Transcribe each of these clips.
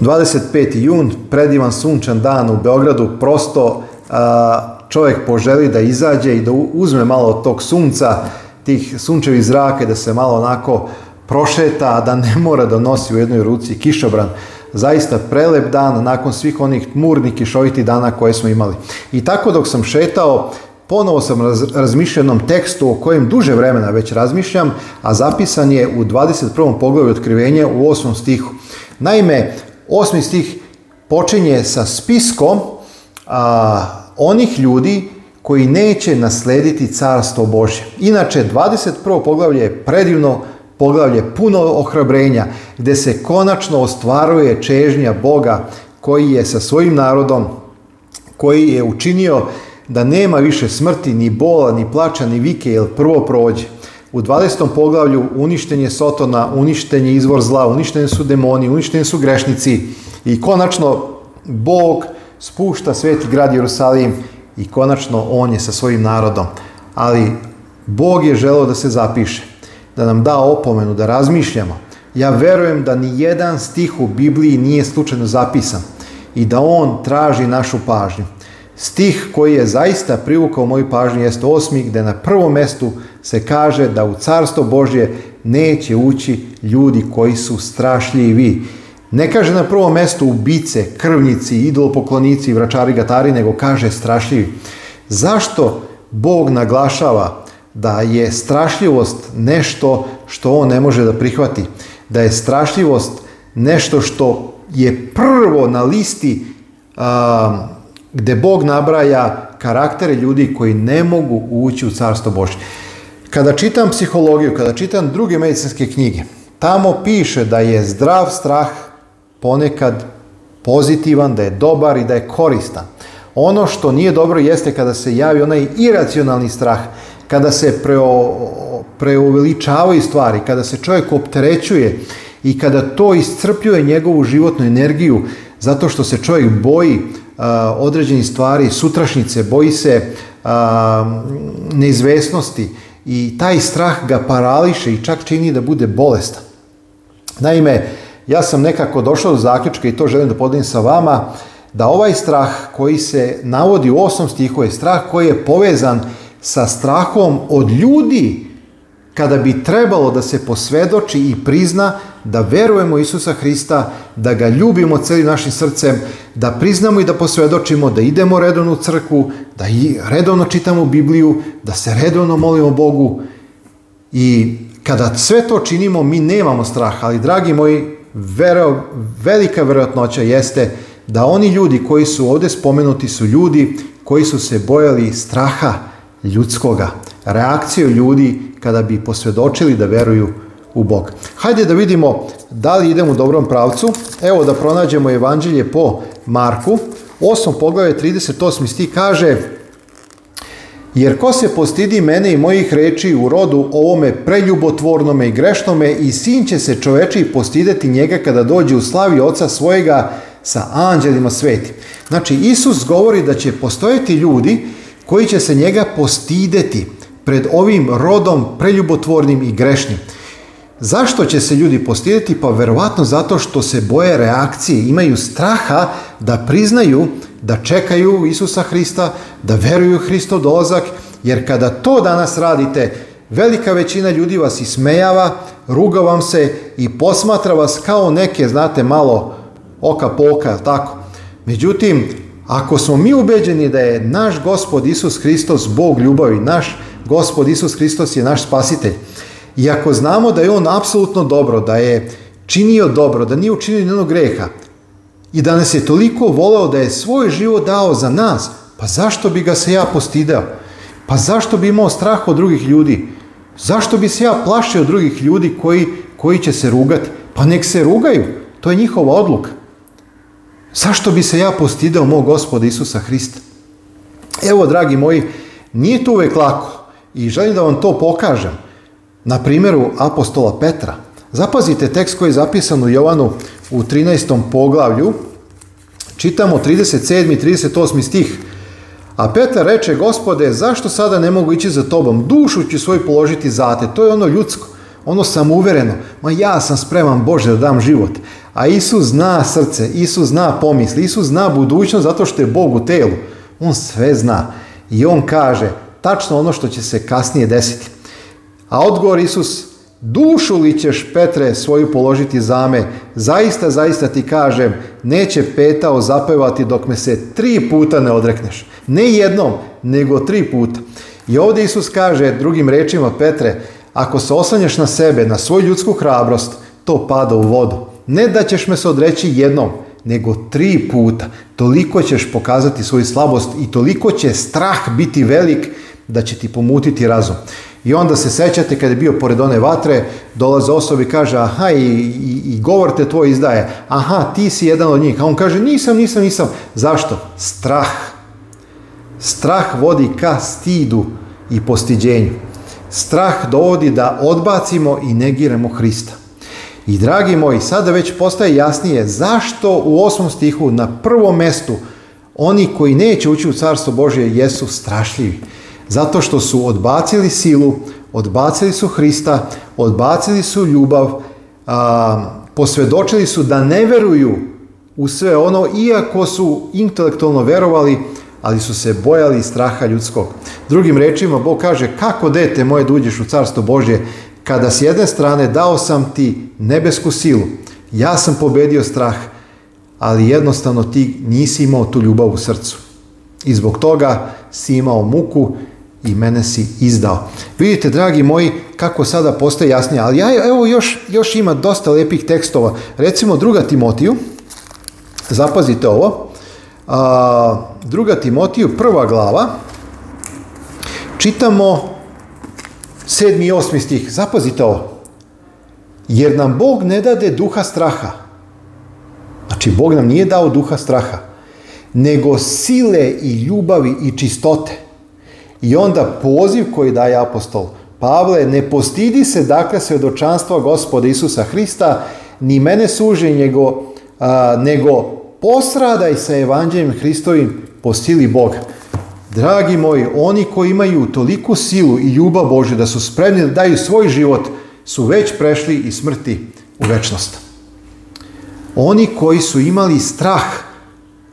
25. jun, predivan sunčan dan u Beogradu, prosto čovjek poželi da izađe i da uzme malo tog sunca, tih sunčevih zrake, da se malo onako prošeta, da ne mora da nosi u jednoj ruci kišobran. Zaista prelep dan nakon svih onih tmurnih kišovitih dana koje smo imali. I tako dok sam šetao, ponovo sam raz, razmišljao tekstu o kojem duže vremena već razmišljam, a zapisan je u 21. poglavlju otkrivenje u 8. stihu. Naime, Osmi stih počinje sa spiskom a, onih ljudi koji neće naslediti carstvo Božje. Inače, 21. poglavlje je predivno poglavlje puno ohrabrenja, gde se konačno ostvaruje čežnja Boga koji je sa svojim narodom, koji je učinio da nema više smrti, ni bola, ni plača, ni vike, jer prvo prođe. U 20. poglavlju uništenje je Sotona, uništenje izvor zla, uništeni su demoni, uništeni su grešnici i konačno Bog spušta sveti grad Jerusalim i konačno on je sa svojim narodom. Ali Bog je želeo da se zapiše, da nam da opomenu, da razmišljamo. Ja verujem da ni jedan stih u Bibliji nije slučajno zapisan i da on traži našu pažnju. Stih koji je zaista privukao moju pažnju jeste osmi gde na prvom mestu se kaže da u carstvo Božje neće ući ljudi koji su strašljivi. Ne kaže na prvom mestu ubice, krvnici, idolopoklonici, vračari, gatari, nego kaže strašljivi. Zašto Bog naglašava da je strašljivost nešto što on ne može da prihvati? Da je strašljivost nešto što je prvo na listi um, gde Bog nabraja karaktere ljudi koji ne mogu ući u carstvo Božje. Kada čitam psihologiju, kada čitam druge medicinske knjige, tamo piše da je zdrav strah ponekad pozitivan, da je dobar i da je koristan. Ono što nije dobro jeste kada se javi onaj iracionalni strah, kada se preo, preuveličavaju stvari, kada se čovjek opterećuje i kada to iscrpljuje njegovu životnu energiju zato što se čovjek boji određenih stvari, sutrašnjice, boji se neizvesnosti i taj strah ga parališe i čak čini da bude bolestan. Naime, ja sam nekako došao do zaključka i to želim da podelim sa vama, da ovaj strah koji se navodi u osam stihu je strah koji je povezan sa strahom od ljudi kada bi trebalo da se posvedoči i prizna da verujemo Isusa Hrista, da ga ljubimo celim našim srcem, da priznamo i da posvedočimo, da idemo redovno u crku, da i redovno čitamo Bibliju, da se redovno molimo Bogu i kada sve to činimo, mi nemamo strah, ali dragi moji, vero, velika verovatnoća jeste da oni ljudi koji su ovde spomenuti su ljudi koji su se bojali straha ljudskoga, reakciju ljudi kada bi posvedočili da veruju u Boga. Hajde da vidimo da li idemo u dobrom pravcu. Evo da pronađemo evanđelje po Marku. 8. poglavlje 38. stih kaže Jer ko se postidi mene i mojih reči u rodu ovome preljubotvornome i grešnome i sin će se čoveči postideti njega kada dođe u slavi oca svojega sa anđelima sveti. Znači, Isus govori da će postojati ljudi koji će se njega postideti pred ovim rodom preljubotvornim i grešnim. Zašto će se ljudi postidjeti? Pa verovatno zato što se boje reakcije, imaju straha da priznaju, da čekaju Isusa Hrista, da veruju Hristov dolazak, jer kada to danas radite, velika većina ljudi vas ismejava, ruga vam se i posmatra vas kao neke, znate, malo oka poka, tako. Međutim, ako smo mi ubeđeni da je naš gospod Isus Hristos Bog ljubavi, naš Gospod Isus Hristos je naš spasitelj. I ako znamo da je on apsolutno dobro, da je činio dobro, da nije učinio nijednog greha i da nas je toliko voleo da je svoj život dao za nas, pa zašto bi ga se ja postideo? Pa zašto bi imao strah od drugih ljudi? Zašto bi se ja plašio drugih ljudi koji, koji će se rugati? Pa nek se rugaju, to je njihova odluka. Zašto bi se ja postideo mog gospoda Isusa Hrista? Evo, dragi moji, nije to uvek lako. I želim da vam to pokažem. Na primjeru apostola Petra. Zapazite tekst koji je zapisan u Jovanu u 13. poglavlju. Čitamo 37. i 38. stih. A Petar reče, gospode, zašto sada ne mogu ići za tobom? Dušu ću svoju položiti za te. To je ono ljudsko, ono samouvereno. Ma ja sam spreman, Bože, da dam život. A Isus zna srce, Isus zna pomisli, Isus zna budućnost zato što je Bog u telu. On sve zna. I on kaže, tačno ono što će se kasnije desiti. A odgovor Isus, dušu li ćeš Petre svoju položiti zame, zaista, zaista ti kažem, neće petao zapevati dok me se tri puta ne odrekneš. Ne jednom, nego tri puta. I ovde Isus kaže drugim rečima Petre, ako se oslanjaš na sebe, na svoju ljudsku hrabrost, to pada u vodu. Ne da ćeš me se odreći jednom, nego tri puta. Toliko ćeš pokazati svoju slabost i toliko će strah biti velik da će ti pomutiti razum. I onda se sećate kad je bio pored one vatre, dolaze osobi i kaže, aha, i, i, i, govor te tvoj izdaje, aha, ti si jedan od njih. A on kaže, nisam, nisam, nisam. Zašto? Strah. Strah vodi ka stidu i postiđenju. Strah dovodi da odbacimo i negiramo Hrista. I dragi moji, sada već postaje jasnije zašto u osmom stihu na prvom mestu oni koji neće ući u Carstvo Božje jesu strašljivi. Zato što su odbacili silu, odbacili su Hrista, odbacili su ljubav, a, posvedočili su da ne veruju u sve ono, iako su intelektualno verovali, ali su se bojali straha ljudskog. Drugim rečima, Bog kaže, kako dete moje da u carstvo Božje, kada s jedne strane dao sam ti nebesku silu, ja sam pobedio strah, ali jednostavno ti nisi imao tu ljubav u srcu. I zbog toga si imao muku i mene si izdao. Vidite, dragi moji, kako sada postaje jasnije, ali ja, evo još, još ima dosta lepih tekstova. Recimo, druga Timotiju, zapazite ovo, a, druga Timotiju, prva glava, čitamo sedmi i osmi stih, zapazite ovo, jer nam Bog ne dade duha straha, znači Bog nam nije dao duha straha, nego sile i ljubavi i čistote. I onda poziv koji daje apostol Pavle, ne postidi se dakle svedočanstva gospoda Isusa Hrista, ni mene suži nego, a, nego postradaj sa evanđeljem Hristovim po sili Boga. Dragi moji, oni koji imaju toliku silu i ljubav Bože da su spremni da daju svoj život, su već prešli i smrti u večnost. Oni koji su imali strah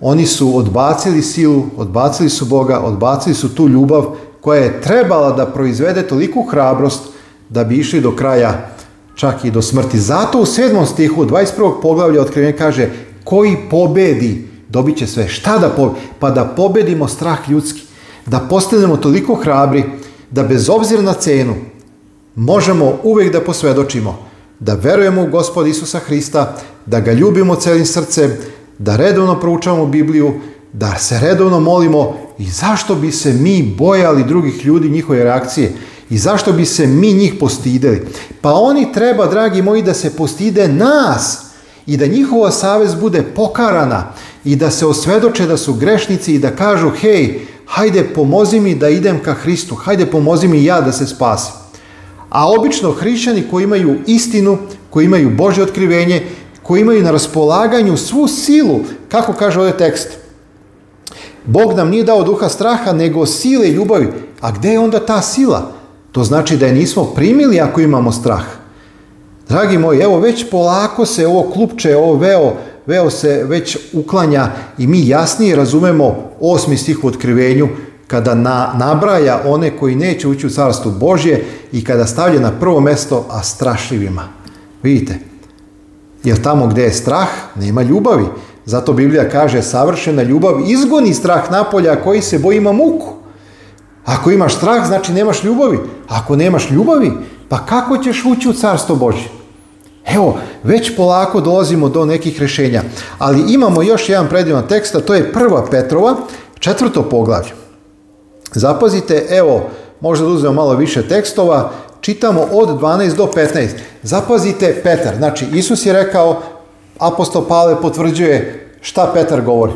Oni su odbacili silu, odbacili su Boga, odbacili su tu ljubav koja je trebala da proizvede toliku hrabrost da bi išli do kraja, čak i do smrti. Zato u 7. stihu 21. poglavlja otkrivenja kaže koji pobedi dobit će sve. Šta da pobedi? Pa da pobedimo strah ljudski. Da postanemo toliko hrabri da bez obzira na cenu možemo uvek da posvedočimo da verujemo u gospod Isusa Hrista, da ga ljubimo celim srcem, da redovno proučavamo Bibliju, da se redovno molimo i zašto bi se mi bojali drugih ljudi njihove reakcije i zašto bi se mi njih postideli. Pa oni treba, dragi moji, da se postide nas i da njihova savez bude pokarana i da se osvedoče da su grešnici i da kažu hej, hajde pomozi mi da idem ka Hristu, hajde pomozi mi ja da se spasim. A obično hrišćani koji imaju istinu, koji imaju Božje otkrivenje, koji imaju na raspolaganju svu silu, kako kaže ovaj tekst. Bog nam nije dao duha straha, nego sile i ljubavi. A gde je onda ta sila? To znači da je nismo primili ako imamo strah. Dragi moji, evo već polako se ovo klupče, ovo veo, veo se već uklanja i mi jasnije razumemo osmi stih u otkrivenju kada na, nabraja one koji neće ući u carstvo Božje i kada stavlja na prvo mesto, a strašljivima. Vidite, Jer tamo gde je strah, nema ljubavi. Zato Biblija kaže, savršena ljubav izgoni strah napolja, a koji se boji ima muku. Ako imaš strah, znači nemaš ljubavi. Ako nemaš ljubavi, pa kako ćeš ući u carstvo Božje? Evo, već polako dolazimo do nekih rešenja. Ali imamo još jedan predivan tekst, a to je prva Petrova, četvrto poglavlje. Zapazite, evo, možda da uzmemo malo više tekstova, čitamo od 12 do 15. Zapazite Petar, znači Isus je rekao, apostol Pavle potvrđuje šta Petar govori.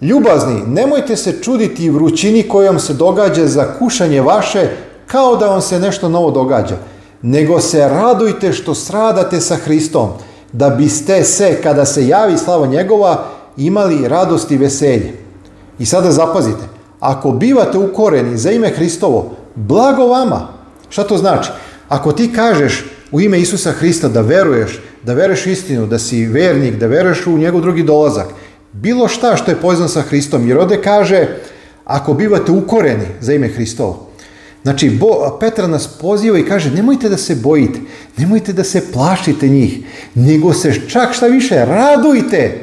Ljubazni, nemojte se čuditi vrućini kojom se događa za kušanje vaše, kao da vam se nešto novo događa, nego se radujte što stradate sa Hristom, da biste se, kada se javi slava njegova, imali radost i veselje. I sada zapazite, ako bivate ukoreni za ime Hristovo, blago vama, Šta to znači? Ako ti kažeš u ime Isusa Hrista da veruješ, da veruješ istinu, da si vernik, da veruješ u njegov drugi dolazak, bilo šta što je povezano sa Hristom, jer ovde kaže ako bivate ukoreni za ime Hristovo. Znači, Bo, Petra nas poziva i kaže, nemojte da se bojite, nemojte da se plašite njih, nego se čak šta više radujte.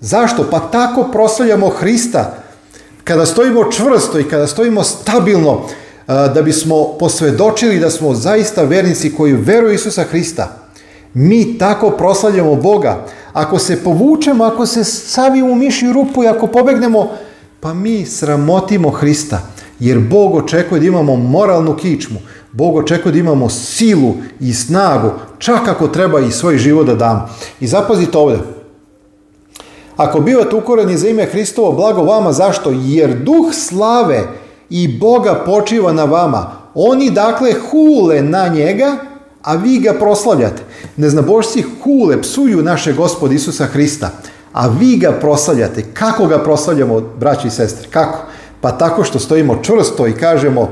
Zašto? Pa tako proslavljamo Hrista. Kada stojimo čvrsto i kada stojimo stabilno, da bismo posvedočili da smo zaista vernici koji veruju Isusa Hrista. Mi tako proslavljamo Boga. Ako se povučemo, ako se savimo u miši rupu i ako pobegnemo, pa mi sramotimo Hrista. Jer Bog očekuje da imamo moralnu kičmu. Bog očekuje da imamo silu i snagu, čak ako treba i svoj život da dam. I zapazite ovde. ako bivate ukoreni za ime Hristovo, blago vama, zašto? Jer duh slave i Boga počiva na vama. Oni dakle hule na njega, a vi ga proslavljate. Neznabožci hule, psuju naše gospod Isusa Hrista, a vi ga proslavljate. Kako ga proslavljamo, braći i sestre? Kako? Pa tako što stojimo čvrsto i kažemo,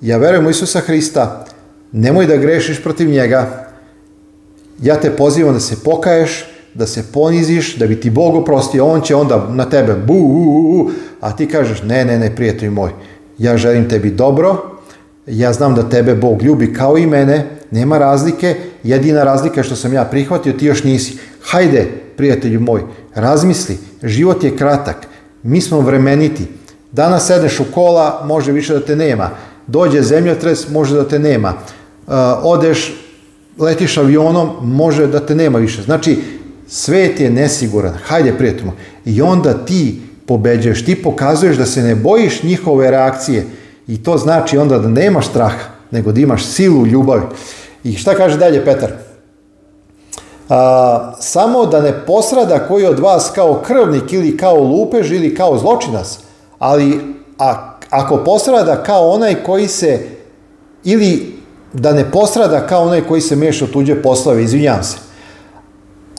ja verujem u Isusa Hrista, nemoj da grešiš protiv njega, ja te pozivam da se pokaješ, da se poniziš, da bi ti Bog oprostio, on će onda na tebe bu, u, u, u, a ti kažeš ne, ne, ne, prijatelj moj, ja želim tebi dobro, ja znam da tebe Bog ljubi kao i mene, nema razlike, jedina razlika je što sam ja prihvatio, ti još nisi. Hajde, prijatelju moj, razmisli, život je kratak, mi smo vremeniti. Danas sedneš u kola, može više da te nema. Dođe zemljotres, može da te nema. E, odeš, letiš avionom, može da te nema više. Znači, svet je nesiguran, hajde prijatelju. I onda ti pobeđuješ, ti pokazuješ da se ne bojiš njihove reakcije i to znači onda da nemaš straha, nego da imaš silu ljubavi. I šta kaže dalje Petar? A, samo da ne posrada koji od vas kao krvnik ili kao lupež ili kao zločinac, ali a, ako posrada kao onaj koji se ili da ne posrada kao onaj koji se meša u tuđe poslove, izvinjam se.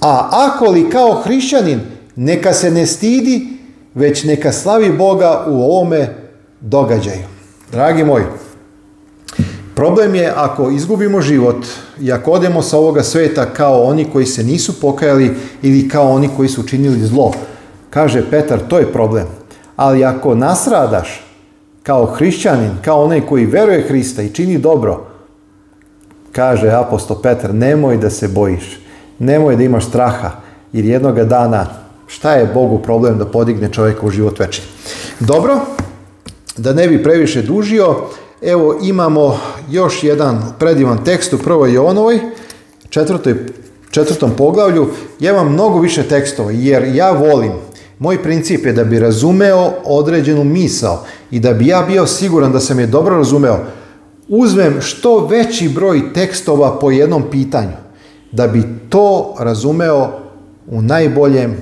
A ako li kao hrišćanin, neka se ne stidi, već neka slavi Boga u ovome događaju. Dragi moji, problem je ako izgubimo život i ako odemo sa ovoga sveta kao oni koji se nisu pokajali ili kao oni koji su činili zlo. Kaže Petar, to je problem. Ali ako nasradaš kao hrišćanin, kao onaj koji veruje Hrista i čini dobro, kaže apostol Petar, nemoj da se bojiš Nemoj da imaš straha, jer jednoga dana šta je Bogu problem da podigne čovjeka u život veći. Dobro, da ne bi previše dužio, evo imamo još jedan predivan tekst u prvoj Jovanovoj, četvrtoj, četvrtom poglavlju. Ja imam mnogo više tekstova jer ja volim moj princip je da bi razumeo određenu misao i da bi ja bio siguran da sam je dobro razumeo, uzmem što veći broj tekstova po jednom pitanju da bi to razumeo u najboljem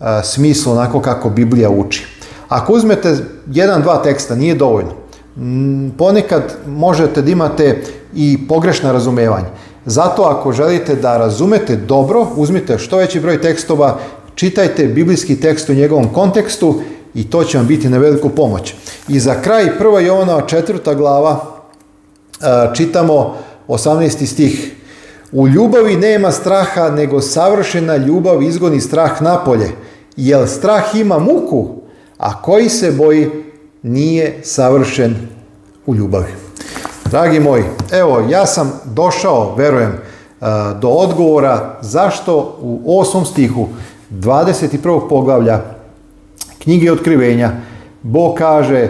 a, smislu onako kako Biblija uči. Ako uzmete jedan, dva teksta, nije dovoljno. Mm, ponekad možete da imate i pogrešno razumevanje. Zato ako želite da razumete dobro, uzmite što veći broj tekstova, čitajte biblijski tekst u njegovom kontekstu i to će vam biti na veliku pomoć. I za kraj 1. Jovanova četvrta glava čitamo 18. stih U ljubavi nema straha, nego savršena ljubav izgoni strah napolje, Jel strah ima muku, a koji se boji nije savršen u ljubavi. Dragi moji, evo ja sam došao, verujem, e, do odgovora zašto u osmom stihu 21. poglavlja knjige otkrivenja Bog kaže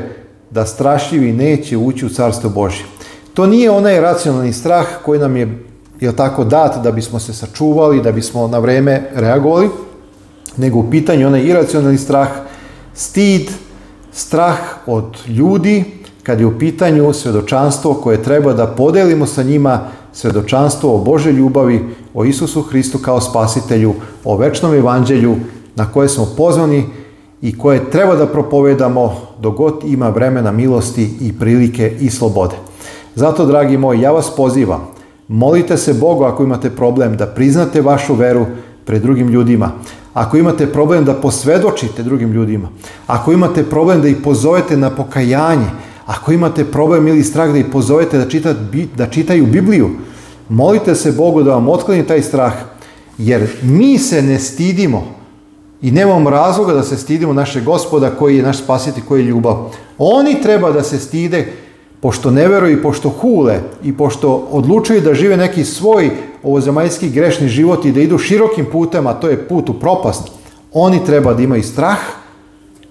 da strašljivi neće ući u carstvo Božje. To nije onaj racionalni strah koji nam je je tako, dat da bismo se sačuvali, da bismo na vreme reagovali, nego u pitanju onaj iracionalni strah, stid, strah od ljudi, kad je u pitanju svedočanstvo koje treba da podelimo sa njima, svedočanstvo o Bože ljubavi, o Isusu Hristu kao spasitelju, o večnom evanđelju na koje smo pozvani i koje treba da propovedamo dogod ima vremena milosti i prilike i slobode. Zato, dragi moji, ja vas pozivam Molite se Bogu ako imate problem da priznate vašu veru pred drugim ljudima. Ako imate problem da posvedočite drugim ljudima. Ako imate problem da ih pozovete na pokajanje. Ako imate problem ili strah da ih pozovete da, čita, da čitaju Bibliju. Molite se Bogu da vam otkloni taj strah. Jer mi se ne stidimo i nemamo razloga da se stidimo našeg gospoda koji je naš spasiti, koji je ljubav. Oni treba da se stide pošto ne veruju i pošto hule i pošto odlučuju da žive neki svoj ovozemaljski grešni život i da idu širokim putem, a to je put u propast, oni treba da imaju strah,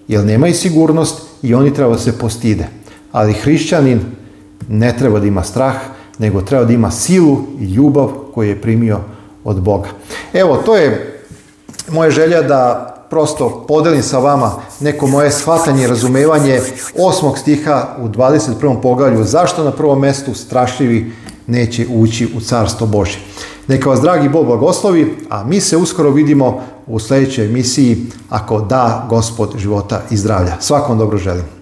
jer nema i sigurnost i oni treba da se postide. Ali hrišćanin ne treba da ima strah, nego treba da ima silu i ljubav koju je primio od Boga. Evo, to je moja želja da prosto podelim sa vama neko moje shvatanje i razumevanje osmog stiha u 21. pogalju. Zašto na prvom mestu strašljivi neće ući u carstvo Božje? Neka vas dragi Bog blagoslovi, a mi se uskoro vidimo u sledećoj emisiji Ako da gospod života i zdravlja. Svakom dobro želim.